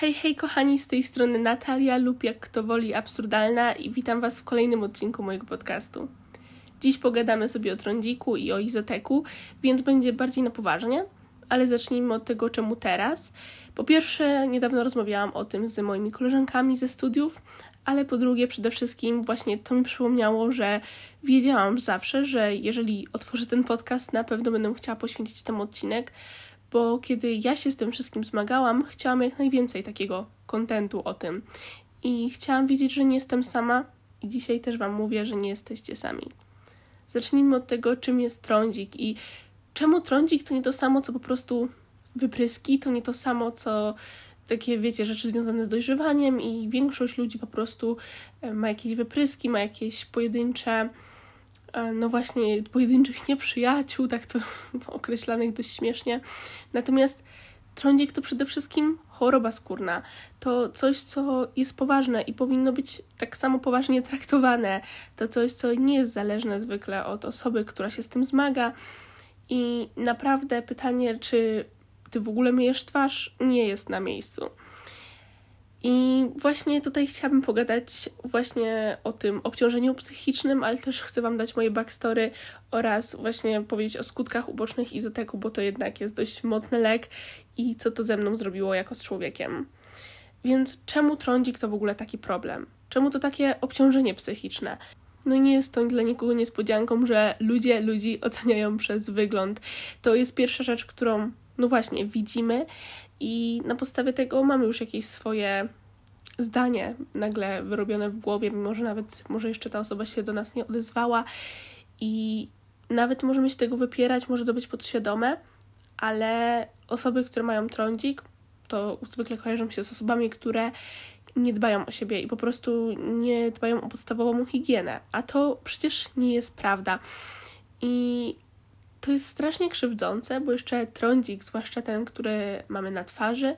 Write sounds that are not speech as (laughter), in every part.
Hej, hej kochani, z tej strony Natalia lub jak kto woli absurdalna i witam Was w kolejnym odcinku mojego podcastu. Dziś pogadamy sobie o trądziku i o izoteku, więc będzie bardziej na poważnie, ale zacznijmy od tego, czemu teraz. Po pierwsze, niedawno rozmawiałam o tym z moimi koleżankami ze studiów, ale po drugie, przede wszystkim właśnie to mi przypomniało, że wiedziałam zawsze, że jeżeli otworzę ten podcast, na pewno będę chciała poświęcić temu odcinek, bo kiedy ja się z tym wszystkim zmagałam, chciałam jak najwięcej takiego kontentu o tym. I chciałam wiedzieć, że nie jestem sama, i dzisiaj też Wam mówię, że nie jesteście sami. Zacznijmy od tego, czym jest trądzik i czemu trądzik to nie to samo, co po prostu wypryski, to nie to samo, co takie, wiecie, rzeczy związane z dojrzewaniem i większość ludzi po prostu e, ma jakieś wypryski, ma jakieś pojedyncze no właśnie pojedynczych nieprzyjaciół, tak to (laughs) określanych dość śmiesznie. Natomiast trądzik to przede wszystkim choroba skórna. To coś, co jest poważne i powinno być tak samo poważnie (laughs) traktowane. To coś, co nie jest zależne zwykle od osoby, która się z tym zmaga. I naprawdę pytanie, czy ty w ogóle myjesz twarz, nie jest na miejscu. I właśnie tutaj chciałabym pogadać właśnie o tym obciążeniu psychicznym, ale też chcę Wam dać moje backstory oraz właśnie powiedzieć o skutkach ubocznych izoteku, bo to jednak jest dość mocny lek i co to ze mną zrobiło jako z człowiekiem. Więc czemu trądzik to w ogóle taki problem? Czemu to takie obciążenie psychiczne? No nie jest to dla nikogo niespodzianką, że ludzie ludzi oceniają przez wygląd. To jest pierwsza rzecz, którą no właśnie widzimy i na podstawie tego mamy już jakieś swoje zdanie nagle wyrobione w głowie, mimo że nawet może jeszcze ta osoba się do nas nie odezwała i nawet możemy się tego wypierać, może to być podświadome, ale osoby, które mają trądzik, to zwykle kojarzą się z osobami, które nie dbają o siebie i po prostu nie dbają o podstawową higienę, a to przecież nie jest prawda. I to jest strasznie krzywdzące, bo jeszcze trądzik, zwłaszcza ten, który mamy na twarzy,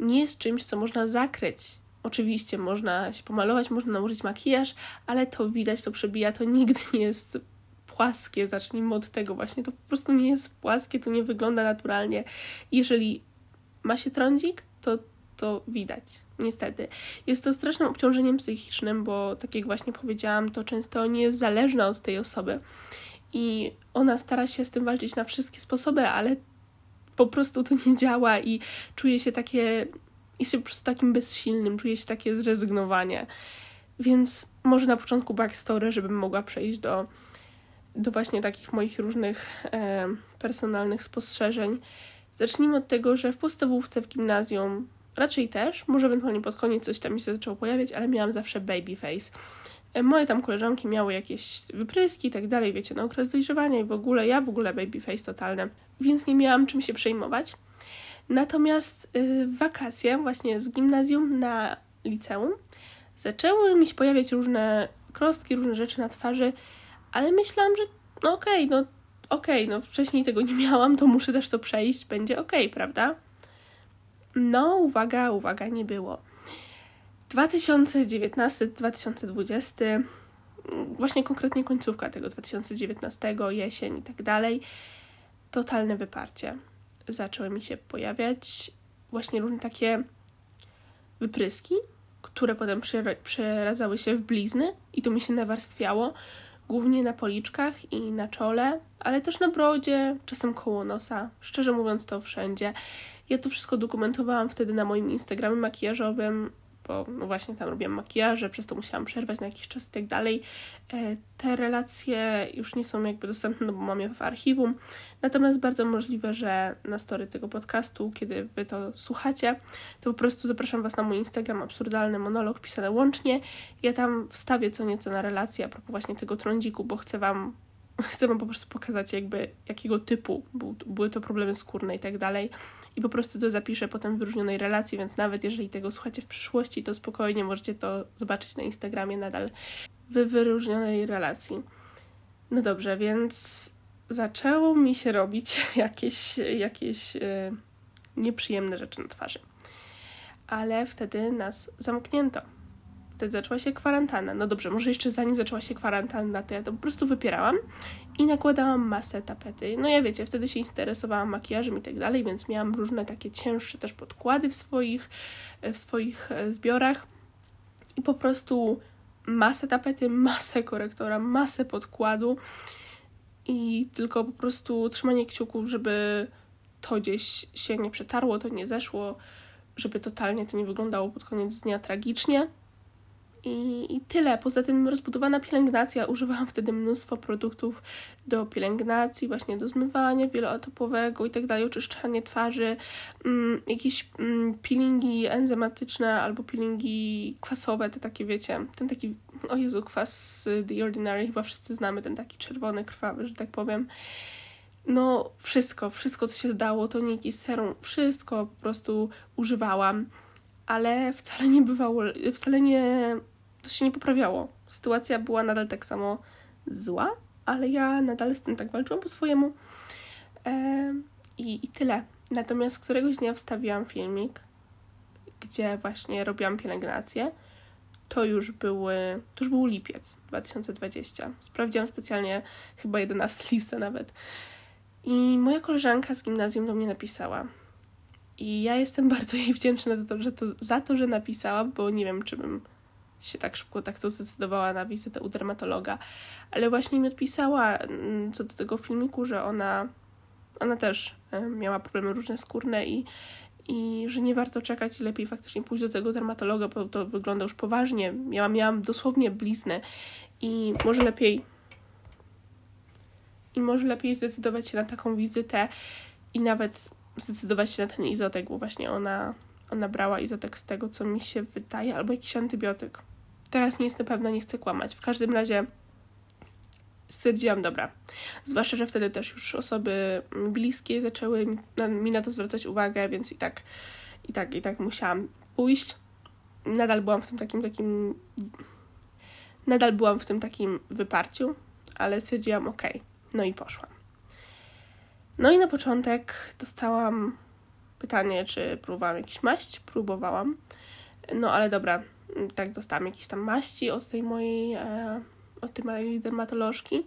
nie jest czymś, co można zakryć. Oczywiście można się pomalować, można nałożyć makijaż, ale to widać, to przebija, to nigdy nie jest płaskie. Zacznijmy od tego właśnie. To po prostu nie jest płaskie, to nie wygląda naturalnie. Jeżeli ma się trądzik, to to widać. Niestety. Jest to strasznym obciążeniem psychicznym, bo tak jak właśnie powiedziałam, to często nie jest zależne od tej osoby i ona stara się z tym walczyć na wszystkie sposoby, ale po prostu to nie działa i czuje się takie, jest się po prostu takim bezsilnym, czuje się takie zrezygnowanie. Więc może na początku backstory, żebym mogła przejść do, do właśnie takich moich różnych e, personalnych spostrzeżeń. Zacznijmy od tego, że w podstawówce, w gimnazjum raczej też, może ewentualnie pod koniec coś tam mi się zaczęło pojawiać, ale miałam zawsze baby face. E, moje tam koleżanki miały jakieś wypryski i tak dalej, wiecie, na okres dojrzewania i w ogóle, ja w ogóle babyface totalne, więc nie miałam czym się przejmować. Natomiast yy, wakacje właśnie z gimnazjum na liceum zaczęły mi się pojawiać różne krostki, różne rzeczy na twarzy, ale myślałam, że no okej, okay, no okej, okay, no wcześniej tego nie miałam, to muszę też to przejść, będzie okej, okay, prawda? No, uwaga, uwaga, nie było. 2019-2020, właśnie konkretnie końcówka tego 2019, jesień i tak dalej, totalne wyparcie. Zaczęły mi się pojawiać właśnie różne takie wypryski, które potem przeradzały się w blizny i to mi się nawarstwiało, głównie na policzkach i na czole, ale też na brodzie, czasem koło nosa. Szczerze mówiąc, to wszędzie. Ja to wszystko dokumentowałam wtedy na moim Instagramie makijażowym bo no właśnie tam robiłam makijaże, przez to musiałam przerwać na jakiś czas i tak dalej. E, te relacje już nie są jakby dostępne, no bo mam je w archiwum. Natomiast bardzo możliwe, że na story tego podcastu, kiedy wy to słuchacie, to po prostu zapraszam was na mój Instagram absurdalny monolog pisane łącznie. Ja tam wstawię co nieco na relacje a propos właśnie tego trądziku, bo chcę wam chcę wam po prostu pokazać jakby jakiego typu był, były to problemy skórne i tak dalej i po prostu to zapiszę potem w wyróżnionej relacji, więc nawet jeżeli tego słuchacie w przyszłości, to spokojnie możecie to zobaczyć na Instagramie nadal w wyróżnionej relacji. No dobrze, więc zaczęło mi się robić (laughs) jakieś, jakieś yy, nieprzyjemne rzeczy na twarzy. Ale wtedy nas zamknięto. Wtedy zaczęła się kwarantanna. No dobrze, może jeszcze zanim zaczęła się kwarantanna, to ja to po prostu wypierałam i nakładałam masę tapety. No ja wiecie, wtedy się interesowałam makijażem i tak dalej, więc miałam różne takie cięższe też podkłady w swoich, w swoich e, zbiorach i po prostu masę tapety, masę korektora, masę podkładu i tylko po prostu trzymanie kciuków, żeby to gdzieś się nie przetarło, to nie zeszło, żeby totalnie to nie wyglądało pod koniec dnia tragicznie. I, I tyle. Poza tym rozbudowana pielęgnacja. Używałam wtedy mnóstwo produktów do pielęgnacji, właśnie do zmywania wieloetapowego i tak dalej, oczyszczanie twarzy, mm, jakieś mm, peelingi enzymatyczne albo peelingi kwasowe, te takie wiecie, ten taki, o Jezu, kwas The Ordinary, chyba wszyscy znamy, ten taki czerwony, krwawy, że tak powiem. No, wszystko, wszystko, co się dało, toniki, serum, wszystko po prostu używałam, ale wcale nie bywało, wcale nie to się nie poprawiało. Sytuacja była nadal tak samo zła, ale ja nadal z tym tak walczyłam po swojemu. E, i, I tyle. Natomiast któregoś dnia wstawiłam filmik, gdzie właśnie robiłam pielęgnację. To już były, to już był lipiec 2020. Sprawdziłam specjalnie chyba 11 lipca nawet. I moja koleżanka z gimnazjum do mnie napisała. I ja jestem (laughs) bardzo jej wdzięczna za to, że to, za to, że napisała, bo nie wiem, czy bym się tak szybko tak to zdecydowała na wizytę u dermatologa, ale właśnie mi odpisała mm, co do tego filmiku, że ona, ona też miała problemy różne skórne i, i że nie warto czekać i lepiej faktycznie pójść do tego dermatologa, bo to wygląda już poważnie. Miałam, miałam dosłownie bliznę i może lepiej i może lepiej zdecydować się na taką wizytę i nawet zdecydować się na ten izotek, bo właśnie ona, ona brała izotek z tego, co mi się wydaje, albo jakiś antybiotyk. Teraz nie jestem pewna, nie chcę kłamać. W każdym razie stwierdziłam, dobra. Zwłaszcza, że wtedy też już osoby bliskie zaczęły mi na to zwracać uwagę, więc i tak, i tak, i tak musiałam pójść. Nadal byłam w tym takim, takim, nadal byłam w tym takim wyparciu, ale stwierdziłam, ok, no i poszłam. No i na początek dostałam pytanie, czy próbowałam jakiś maść. Próbowałam. No ale dobra, tak dostałam jakieś tam maści od tej mojej, e, od tej mojej dermatolożki,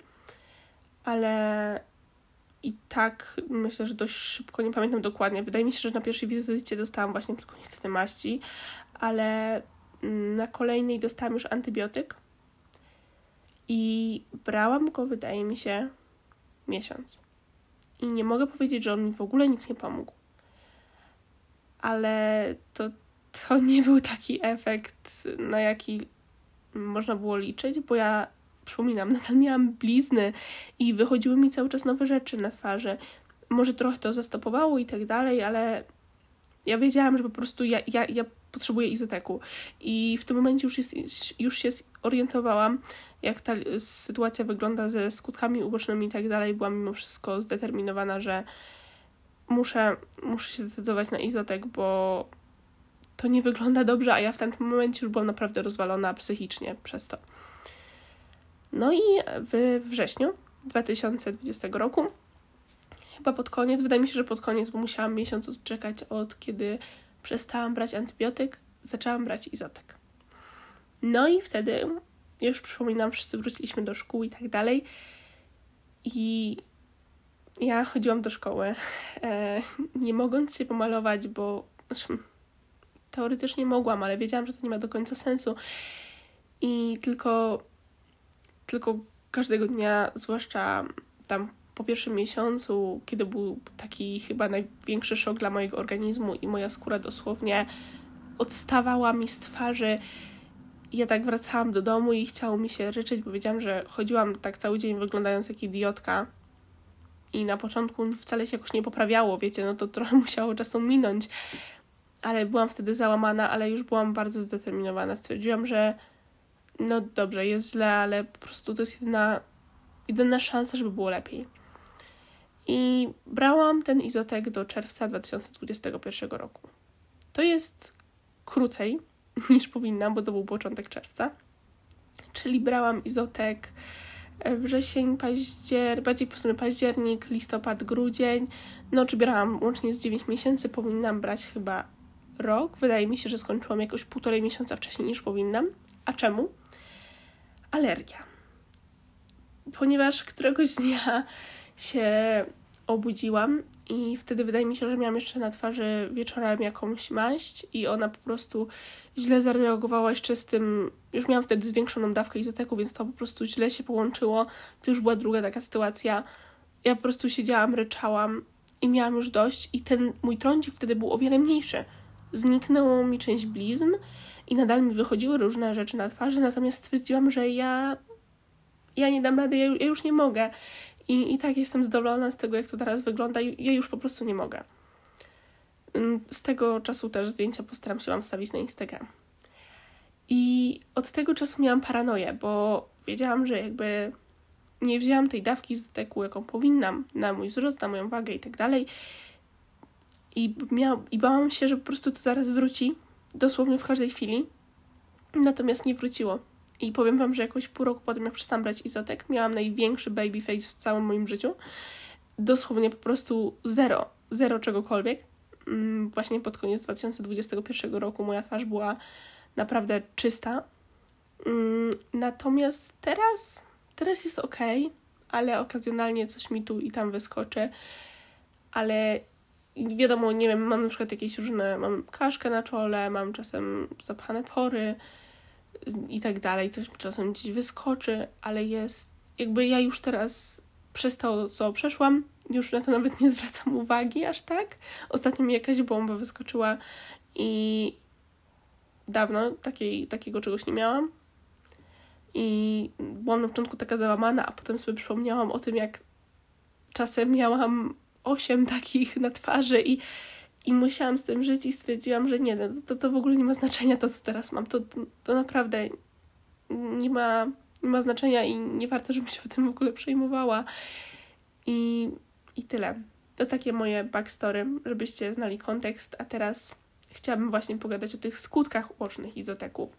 ale i tak myślę, że dość szybko, nie pamiętam dokładnie. Wydaje mi się, że na pierwszej wizycie dostałam właśnie tylko niestety maści, ale mm, na kolejnej dostałam już antybiotyk i brałam go, wydaje mi się, miesiąc. I nie mogę powiedzieć, że on mi w ogóle nic nie pomógł. Ale to to nie był taki efekt, na jaki można było liczyć, bo ja przypominam, (laughs) nadal miałam blizny i wychodziły mi cały czas nowe rzeczy na twarzy. Może trochę to zastopowało i tak dalej, ale ja wiedziałam, że po prostu ja, ja, ja potrzebuję izoteku. I w tym momencie już, jest, już się orientowałam, jak ta sytuacja wygląda ze skutkami ubocznymi i tak dalej. Byłam mimo wszystko zdeterminowana, że muszę, muszę się zdecydować na izotek, bo to nie wygląda dobrze, a ja w tamtym momencie już byłam naprawdę rozwalona psychicznie przez to. No i w wrześniu 2020 roku, chyba pod koniec, wydaje mi się, że pod koniec, bo musiałam miesiąc odczekać od kiedy przestałam brać antybiotyk, zaczęłam brać izotek. No i wtedy, już przypominam, wszyscy wróciliśmy do szkół i tak dalej. I ja chodziłam do szkoły, e, nie mogąc się pomalować, bo znaczy, teoretycznie mogłam, ale wiedziałam, że to nie ma do końca sensu. I tylko, tylko każdego dnia, zwłaszcza tam po pierwszym miesiącu, kiedy był taki chyba największy szok dla mojego organizmu i moja skóra dosłownie odstawała mi z twarzy. Ja tak wracałam do domu i chciało mi się ryczeć, bo wiedziałam, że chodziłam tak cały dzień wyglądając jak idiotka. I na początku wcale się jakoś nie poprawiało, wiecie, no to trochę (laughs) musiało czasu minąć ale byłam wtedy załamana, ale już byłam bardzo zdeterminowana. Stwierdziłam, że no dobrze, jest źle, ale po prostu to jest jedyna, jedyna szansa, żeby było lepiej. I brałam ten izotek do czerwca 2021 roku. To jest krócej (laughs) niż powinnam, bo to był początek czerwca. Czyli brałam izotek wrzesień, październik, bardziej w październik, listopad, grudzień. No, czy brałam łącznie z 9 miesięcy, powinnam brać chyba rok. Wydaje mi się, że skończyłam jakoś półtorej miesiąca wcześniej niż powinnam. A czemu? Alergia. Ponieważ któregoś dnia się obudziłam i wtedy wydaje mi się, że miałam jeszcze na twarzy wieczorem jakąś maść i ona po prostu źle zareagowała jeszcze z tym, już miałam wtedy zwiększoną dawkę izoteku, więc to po prostu źle się połączyło. To już była druga taka sytuacja. Ja po prostu siedziałam, ryczałam i miałam już dość i ten mój trądzik wtedy był o wiele mniejszy. Zniknęło mi część blizn i nadal mi wychodziły różne rzeczy na twarzy, natomiast stwierdziłam, że ja ja nie dam rady, ja, ja już nie mogę. I, I tak jestem zadowolona z tego, jak to teraz wygląda. Ja już po prostu nie mogę. Mm, z tego czasu też zdjęcia postaram się Wam stawić na Instagram. I od tego czasu miałam paranoję, bo wiedziałam, że jakby nie wzięłam tej dawki z deku, jaką powinnam, na mój wzrost, na moją wagę i tak dalej. I, miał, I bałam się, że po prostu to zaraz wróci, dosłownie w każdej chwili. Natomiast nie wróciło. I powiem Wam, że jakoś pół roku potem, jak przestałam brać izotek, miałam największy baby face w całym moim życiu. Dosłownie po prostu zero, zero czegokolwiek. Mm, właśnie pod koniec 2021 roku moja twarz była naprawdę czysta. Mm, natomiast teraz, teraz jest ok, ale okazjonalnie coś mi tu i tam wyskoczy. Ale wiadomo, nie wiem, mam na przykład jakieś różne, mam kaszkę na czole, mam czasem zapchane pory, i tak dalej, coś czasem gdzieś wyskoczy, ale jest, jakby ja już teraz przez to, co przeszłam, już na to nawet nie zwracam uwagi aż tak. Ostatnio mi jakaś bomba wyskoczyła i dawno takiej, takiego czegoś nie miałam. I byłam na początku taka załamana, a potem sobie przypomniałam o tym, jak czasem miałam osiem takich na twarzy i i musiałam z tym żyć i stwierdziłam, że nie, no, to, to w ogóle nie ma znaczenia to, co teraz mam. To, to, naprawdę nie ma, nie ma znaczenia i nie warto, żebym się tym w ogóle przejmowała. I, i tyle. To takie moje backstory, żebyście znali kontekst, a teraz chciałabym właśnie pogadać o tych skutkach ubocznych izoteku.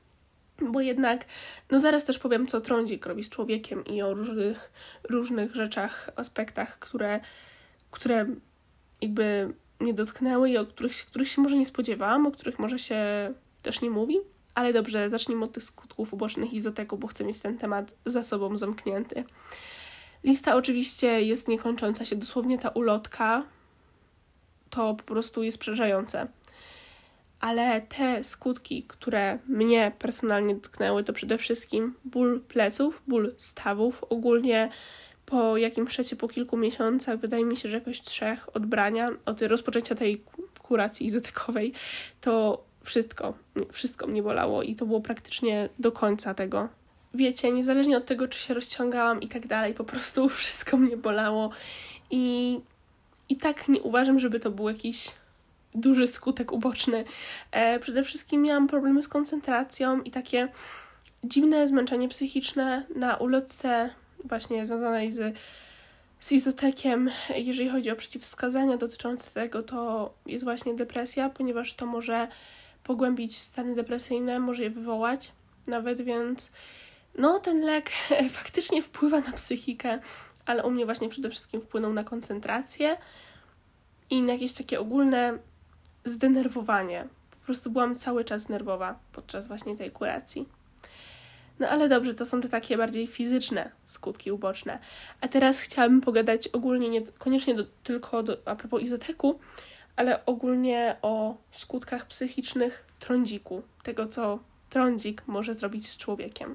Bo jednak, no zaraz też powiem, co trądzik robi z człowiekiem i o różnych, różnych rzeczach, aspektach, które, które jakby mnie dotknęły i o których, których się może nie spodziewałam, o których może się też nie mówi. Ale dobrze, zacznijmy od tych skutków ubocznych izoteku, bo chcę mieć ten temat za sobą zamknięty. Lista oczywiście jest niekończąca się, dosłownie ta ulotka to po prostu jest przerażające. Ale te skutki, które mnie personalnie dotknęły, to przede wszystkim ból pleców, ból stawów, ogólnie po jakimś przecie po kilku miesiącach, wydaje mi się, że jakoś trzech odbrania, od rozpoczęcia tej kuracji izotekowej, to wszystko, wszystko mnie bolało i to było praktycznie do końca tego. Wiecie, niezależnie od tego, czy się rozciągałam i tak dalej, po prostu (laughs) wszystko mnie bolało i, i tak nie uważam, żeby to był jakiś duży skutek uboczny. E, przede wszystkim miałam problemy z koncentracją i takie dziwne zmęczenie psychiczne na ulotce właśnie związanej z, z izotekiem, jeżeli chodzi o przeciwwskazania dotyczące tego, to jest właśnie depresja, ponieważ to może pogłębić stany depresyjne, może je wywołać nawet, więc no ten lek (laughs) faktycznie wpływa na psychikę, ale u mnie właśnie przede wszystkim wpłynął na koncentrację i na jakieś takie ogólne zdenerwowanie. Po prostu byłam cały czas nerwowa podczas właśnie tej kuracji. No ale dobrze, to są te takie bardziej fizyczne skutki uboczne. A teraz chciałabym pogadać ogólnie, nie koniecznie do, tylko do, a propos izoteku, ale ogólnie o skutkach psychicznych trądziku, tego co trądzik może zrobić z człowiekiem.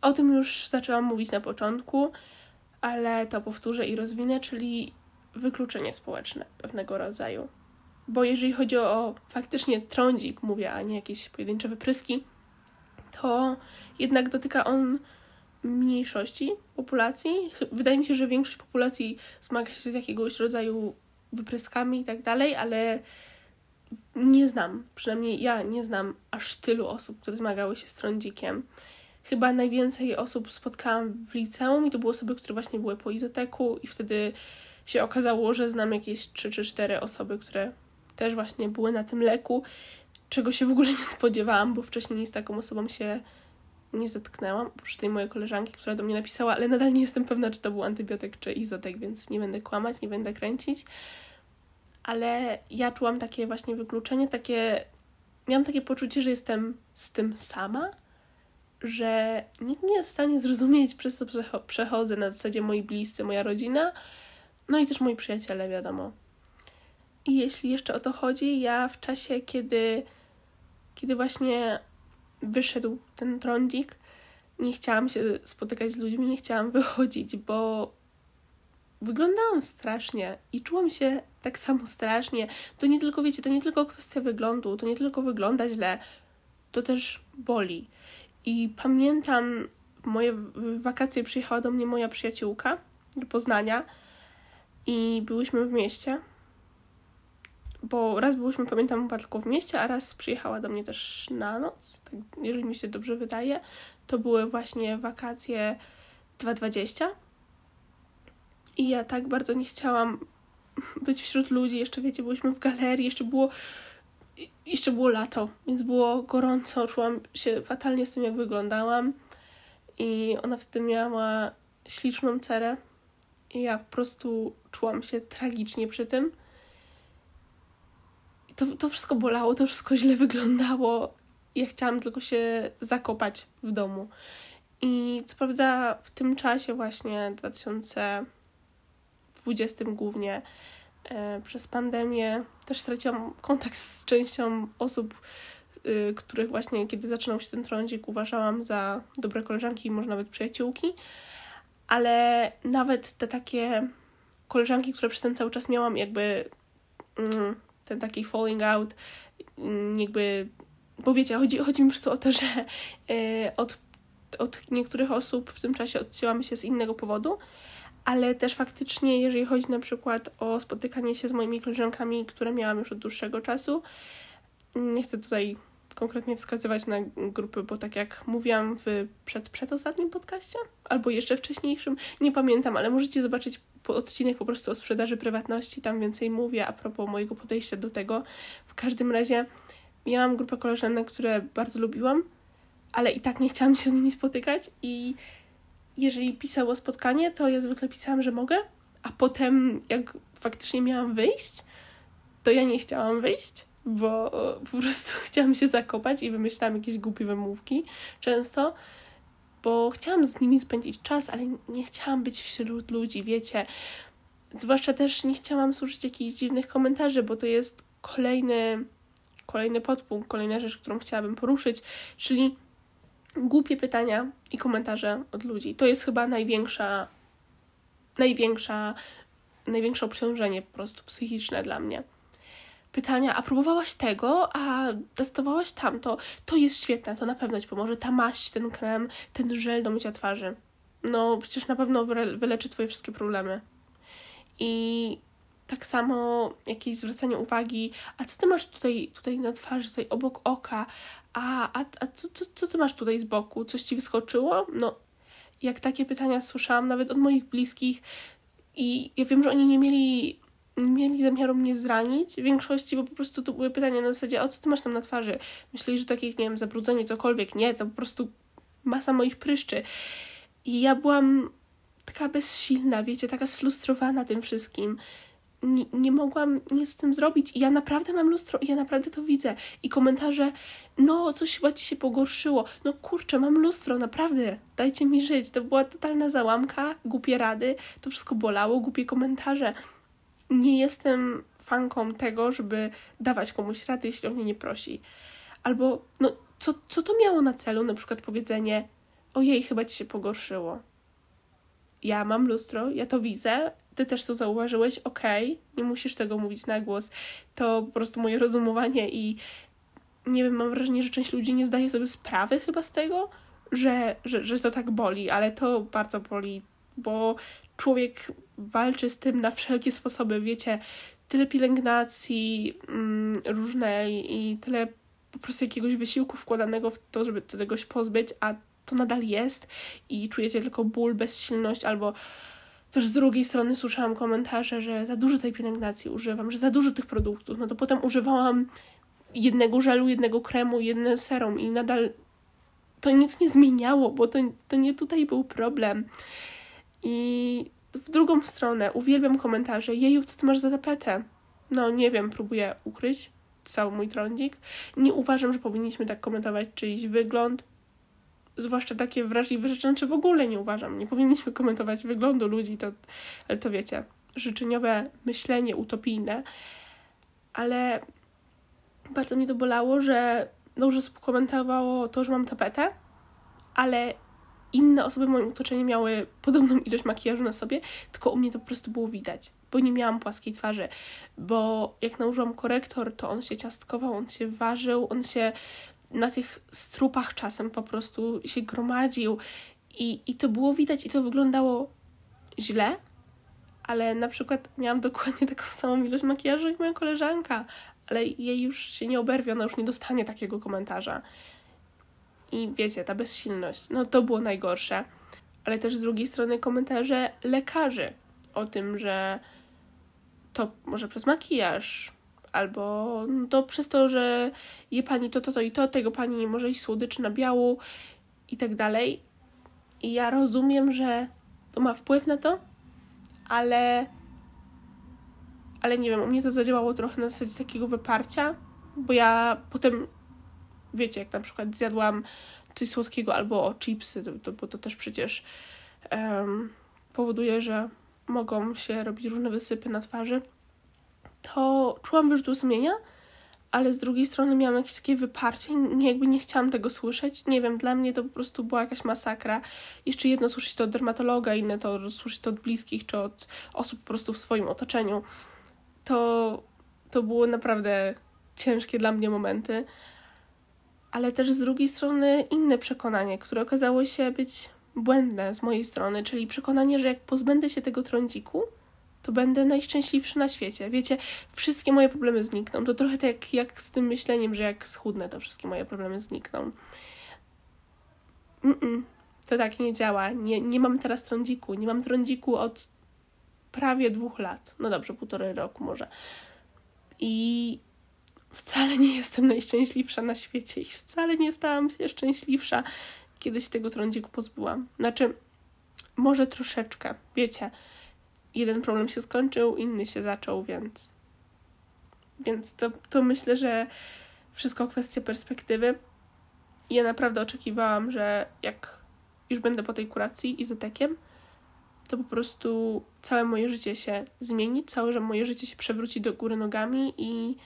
O tym już zaczęłam mówić na początku, ale to powtórzę i rozwinę, czyli wykluczenie społeczne pewnego rodzaju. Bo jeżeli chodzi o faktycznie trądzik, mówię, a nie jakieś pojedyncze wypryski, to jednak dotyka on mniejszości populacji. Wydaje mi się, że większość populacji zmaga się z jakiegoś rodzaju wypryskami i tak dalej, ale nie znam, przynajmniej ja nie znam aż tylu osób, które zmagały się z trądzikiem. Chyba najwięcej osób spotkałam w liceum i to były osoby, które właśnie były po izoteku i wtedy się okazało, że znam jakieś 3 czy 4 osoby, które też właśnie były na tym leku czego się w ogóle nie spodziewałam, bo wcześniej z taką osobą się nie zetknęłam, oprócz tej mojej koleżanki, która do mnie napisała, ale nadal nie jestem pewna, czy to był antybiotyk, czy izotek, więc nie będę kłamać, nie będę kręcić. ale ja czułam takie właśnie wykluczenie, takie. Miałam takie poczucie, że jestem z tym sama, że nikt nie jest w stanie zrozumieć, przez co przechodzę na zasadzie moi bliscy, moja rodzina, no i też moi przyjaciele, wiadomo. I jeśli jeszcze o to chodzi, ja w czasie, kiedy, kiedy właśnie wyszedł ten trądzik, nie chciałam się spotykać z ludźmi, nie chciałam (laughs) wychodzić, bo wyglądałam strasznie i czułam się tak samo strasznie. To nie tylko, wiecie, to nie tylko kwestia wyglądu, to nie tylko wygląda źle, to też boli. I pamiętam, w moje wakacje przyjechała do mnie moja przyjaciółka do Poznania i byłyśmy w mieście. Bo raz byłyśmy, pamiętam, chyba tylko w mieście, a raz przyjechała do mnie też na noc, tak, jeżeli mi się dobrze wydaje. To były właśnie wakacje 2020. I ja tak bardzo nie chciałam być wśród ludzi. Jeszcze wiecie, byliśmy w galerii, jeszcze było jeszcze było lato, więc było gorąco, czułam się fatalnie z tym, jak wyglądałam. I ona wtedy miała śliczną cerę. I ja po prostu czułam się tragicznie przy tym. I to, to wszystko bolało, to wszystko źle wyglądało. Ja chciałam tylko się zakopać w domu. I co prawda w tym czasie właśnie 2020 głównie E, przez pandemię też straciłam kontakt z częścią osób, y, których właśnie kiedy zaczynał się ten trądzik uważałam za dobre koleżanki, może nawet przyjaciółki, ale nawet te takie koleżanki, które przez ten cały czas miałam, jakby mm, ten taki falling out, mm, jakby, bo wiecie, chodzi, chodzi mi po prostu o to, że y, od, od niektórych osób w tym czasie odcięłam się z innego powodu, ale też faktycznie, jeżeli chodzi na przykład o spotykanie się z moimi koleżankami, które miałam już od dłuższego czasu, nie chcę tutaj konkretnie wskazywać na grupy, bo tak jak mówiłam w przed, przedostatnim podcaście, albo jeszcze wcześniejszym, nie pamiętam, ale możecie zobaczyć odcinek po prostu o sprzedaży prywatności, tam więcej mówię a propos mojego podejścia do tego. W każdym razie miałam grupę koleżanek, które bardzo lubiłam, ale i tak nie chciałam się z nimi spotykać i jeżeli pisało spotkanie, to ja zwykle pisałam, że mogę, a potem jak faktycznie miałam wyjść, to ja nie chciałam wyjść, bo po prostu (laughs) chciałam się zakopać i wymyślałam jakieś głupie wymówki często, bo chciałam z nimi spędzić czas, ale nie chciałam być wśród ludzi, wiecie. Zwłaszcza też nie chciałam słyszeć jakichś dziwnych komentarzy, bo to jest kolejny, kolejny podpunkt, kolejna rzecz, którą chciałabym poruszyć, czyli głupie pytania i komentarze od ludzi. To jest chyba największa, największa, największe obciążenie po prostu psychiczne dla mnie. Pytania, a próbowałaś tego, a testowałaś tamto, to jest świetne, to na pewno ci pomoże. Ta maść, ten krem, ten żel do mycia twarzy. No, przecież na pewno wyleczy twoje wszystkie problemy. I tak samo jakieś zwracanie uwagi, a co ty masz tutaj, tutaj na twarzy, tutaj obok oka, a, a, a co, co, co ty masz tutaj z boku, coś ci wyskoczyło? No, jak takie pytania słyszałam nawet od moich bliskich i ja wiem, że oni nie mieli, mieli zamiaru mnie zranić w większości, bo po prostu to były pytania na zasadzie, o co ty masz tam na twarzy? Myśleli, że takich, nie wiem, zabrudzenie, cokolwiek. Nie, to po prostu masa moich pryszczy. I ja byłam taka bezsilna, wiecie, taka sfrustrowana tym wszystkim nie, nie mogłam nic z tym zrobić. I ja naprawdę mam lustro ja naprawdę to widzę. I komentarze, no coś chyba ci się pogorszyło. No kurczę, mam lustro, naprawdę, dajcie mi żyć. To była totalna załamka, głupie rady, to wszystko bolało, głupie komentarze. Nie jestem fanką tego, żeby dawać komuś rady, jeśli on mnie nie prosi. Albo, no, co, co to miało na celu? Na przykład powiedzenie, ojej, chyba ci się pogorszyło ja mam lustro, ja to widzę, ty też to zauważyłeś, okej, okay, nie musisz tego mówić na głos. To po prostu moje rozumowanie i nie wiem, mam wrażenie, że część ludzi nie zdaje sobie sprawy chyba z tego, że, że, że to tak boli, ale to bardzo boli, bo człowiek walczy z tym na wszelkie sposoby, wiecie, tyle pielęgnacji mm, różnej i tyle po prostu jakiegoś wysiłku wkładanego w to, żeby się pozbyć, a to nadal jest i czujecie tylko ból, bezsilność albo też z drugiej strony słyszałam komentarze, że za dużo tej pielęgnacji używam, że za dużo tych produktów. No to potem używałam jednego żelu, jednego kremu, jedne serum i nadal to nic nie zmieniało, bo to, to nie tutaj był problem. I w drugą stronę uwielbiam komentarze, jeju, co ty masz za tapetę? no nie wiem, próbuję ukryć cały mój trądzik. Nie uważam, że powinniśmy tak komentować czyjś wygląd, zwłaszcza takie wrażliwe rzeczy, czy w ogóle nie uważam. Nie powinniśmy komentować wyglądu ludzi, to, ale to wiecie, życzeniowe myślenie utopijne, ale bardzo mnie to bolało, że dużo osób komentowało to, że mam tapetę, ale inne osoby w moim otoczeniu miały podobną ilość makijażu na sobie, tylko u mnie to po prostu było widać, bo nie miałam płaskiej twarzy, bo jak nałożyłam korektor, to on się ciastkował, on się ważył, on się na tych strupach czasem po prostu się gromadził i, i to było widać i to wyglądało źle, ale na przykład miałam dokładnie taką (laughs) samą ilość makijażu jak moja koleżanka, ale jej już się nie oberwie, ona już nie dostanie takiego komentarza. I wiecie, ta bezsilność, no to było najgorsze. Ale też z drugiej strony komentarze lekarzy o tym, że to może przez makijaż, albo no to przez to, że je pani to, to, to i to, tego pani może iść słodyczy na biału i tak dalej. I ja rozumiem, że to ma wpływ na to, ale ale nie wiem, u mnie to zadziałało trochę na zasadzie takiego wyparcia, bo ja potem, wiecie, jak na przykład zjadłam coś słodkiego albo chipsy, to, to, bo to też przecież um, powoduje, że mogą się robić różne wysypy na twarzy, to czułam wyrzutu sumienia, ale z drugiej strony miałam jakieś takie wyparcie, nie, jakby nie chciałam tego słyszeć. Nie wiem, dla mnie to po prostu była jakaś masakra. Jeszcze jedno słyszeć to od dermatologa, inne to słyszeć to od bliskich, czy od osób po prostu w swoim otoczeniu to, to było naprawdę ciężkie dla mnie momenty, ale też z drugiej strony inne przekonanie, które okazało się być błędne z mojej strony, czyli przekonanie, że jak pozbędę się tego trądziku, to będę najszczęśliwszy na świecie. Wiecie, wszystkie moje problemy znikną. To trochę tak jak z tym myśleniem, że jak schudnę, to wszystkie moje problemy znikną. Mm-mm, to tak nie działa. Nie, nie mam teraz trądziku. Nie mam trądziku od prawie dwóch lat. No dobrze, półtorej roku może. I wcale nie jestem najszczęśliwsza na świecie i wcale nie stałam się szczęśliwsza, kiedy się tego trądziku pozbyłam. Znaczy, może troszeczkę, wiecie. Jeden problem się skończył, inny się zaczął, więc. Więc to, to myślę, że wszystko kwestia perspektywy. I ja naprawdę oczekiwałam, że jak już będę po tej kuracji izotekiem, to po prostu całe moje życie się zmieni, całe moje życie się przewróci do góry nogami i,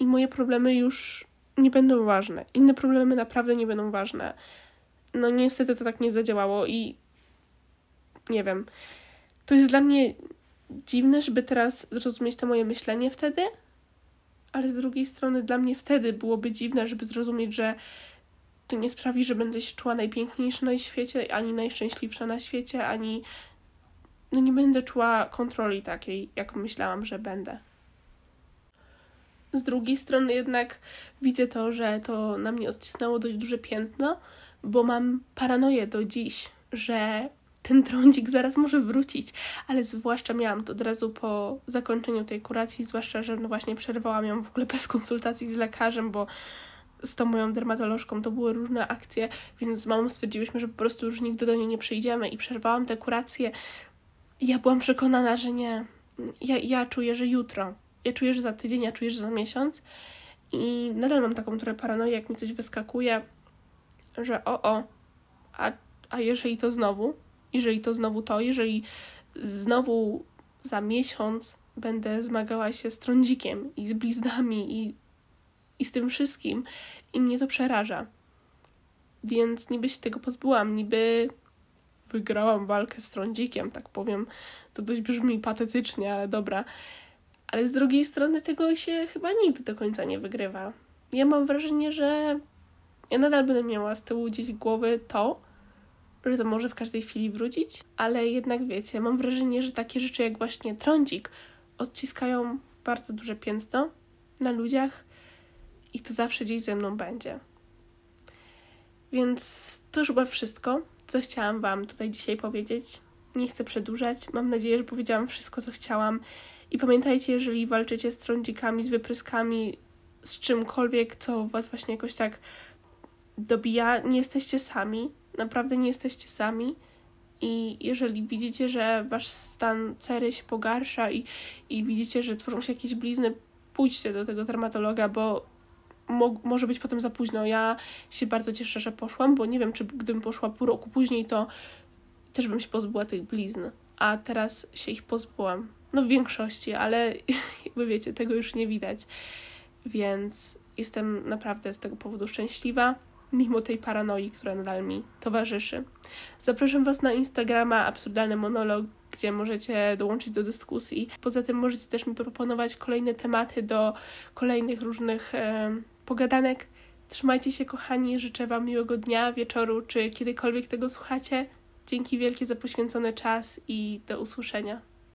i moje problemy już nie będą ważne. Inne problemy naprawdę nie będą ważne. No niestety to tak nie zadziałało i nie wiem. To jest dla mnie dziwne, żeby teraz zrozumieć to moje myślenie wtedy, ale z drugiej strony dla mnie wtedy byłoby dziwne, żeby zrozumieć, że to nie sprawi, że będę się czuła najpiękniejsza na świecie, ani najszczęśliwsza na świecie, ani no nie będę czuła kontroli takiej, jak myślałam, że będę. Z drugiej strony jednak widzę to, że to na mnie odcisnęło dość duże piętno, bo mam paranoję do dziś, że ten trądzik zaraz może wrócić, ale zwłaszcza miałam to od razu po zakończeniu tej kuracji, zwłaszcza, że no właśnie przerwałam ją w ogóle bez konsultacji z lekarzem, bo z tą moją dermatolożką to były różne akcje, więc z mamą stwierdziłyśmy, że po prostu już nigdy do niej nie przyjdziemy i przerwałam tę kurację ja byłam przekonana, że nie. Ja, ja czuję, że jutro. Ja że za tydzień, ja czuję, że za miesiąc. I nadal mam taką trochę paranoję, jak mi coś wyskakuje, że o, o, a, a jeżeli to znowu, jeżeli to znowu to, jeżeli znowu za miesiąc będę zmagała się z trądzikiem i z bliznami i, i z tym wszystkim i mnie to przeraża. Więc niby się tego pozbyłam, niby wygrałam walkę z trądzikiem, tak powiem. To dość brzmi patetycznie, ale dobra. Ale z drugiej strony tego się chyba nigdy do końca nie wygrywa. Ja mam wrażenie, że ja nadal będę miała z tyłu gdzieś głowy to, że to może w każdej chwili wrócić, ale jednak wiecie, mam wrażenie, że takie rzeczy jak właśnie trądzik odciskają bardzo duże piętno na ludziach i to zawsze gdzieś ze mną będzie. Więc to już chyba wszystko co chciałam Wam tutaj dzisiaj powiedzieć. Nie chcę przedłużać. Mam nadzieję, że powiedziałam wszystko, co chciałam. I pamiętajcie, jeżeli walczycie z trądzikami, z wypryskami, z czymkolwiek, co Was właśnie jakoś tak dobija, nie jesteście sami. Naprawdę nie jesteście sami. I jeżeli widzicie, że wasz stan cery się pogarsza i, i widzicie, że tworzą się jakieś blizny, pójdźcie do tego dermatologa, bo mo może być potem za późno. Ja się bardzo cieszę, że poszłam, bo nie wiem, czy gdybym poszła pół roku później, to też bym się pozbyła tych blizn. A teraz się ich pozbyłam. No w większości, ale (laughs) jakby wiecie, tego już nie widać. Więc jestem naprawdę z tego powodu szczęśliwa mimo tej paranoi, która nadal mi towarzyszy. Zapraszam Was na Instagrama Absurdalny Monolog, gdzie możecie dołączyć do dyskusji. Poza tym możecie też mi proponować kolejne tematy do kolejnych różnych e, pogadanek. Trzymajcie się, kochani. Życzę Wam miłego dnia, wieczoru, czy kiedykolwiek tego słuchacie. Dzięki wielkie za poświęcony czas i do usłyszenia.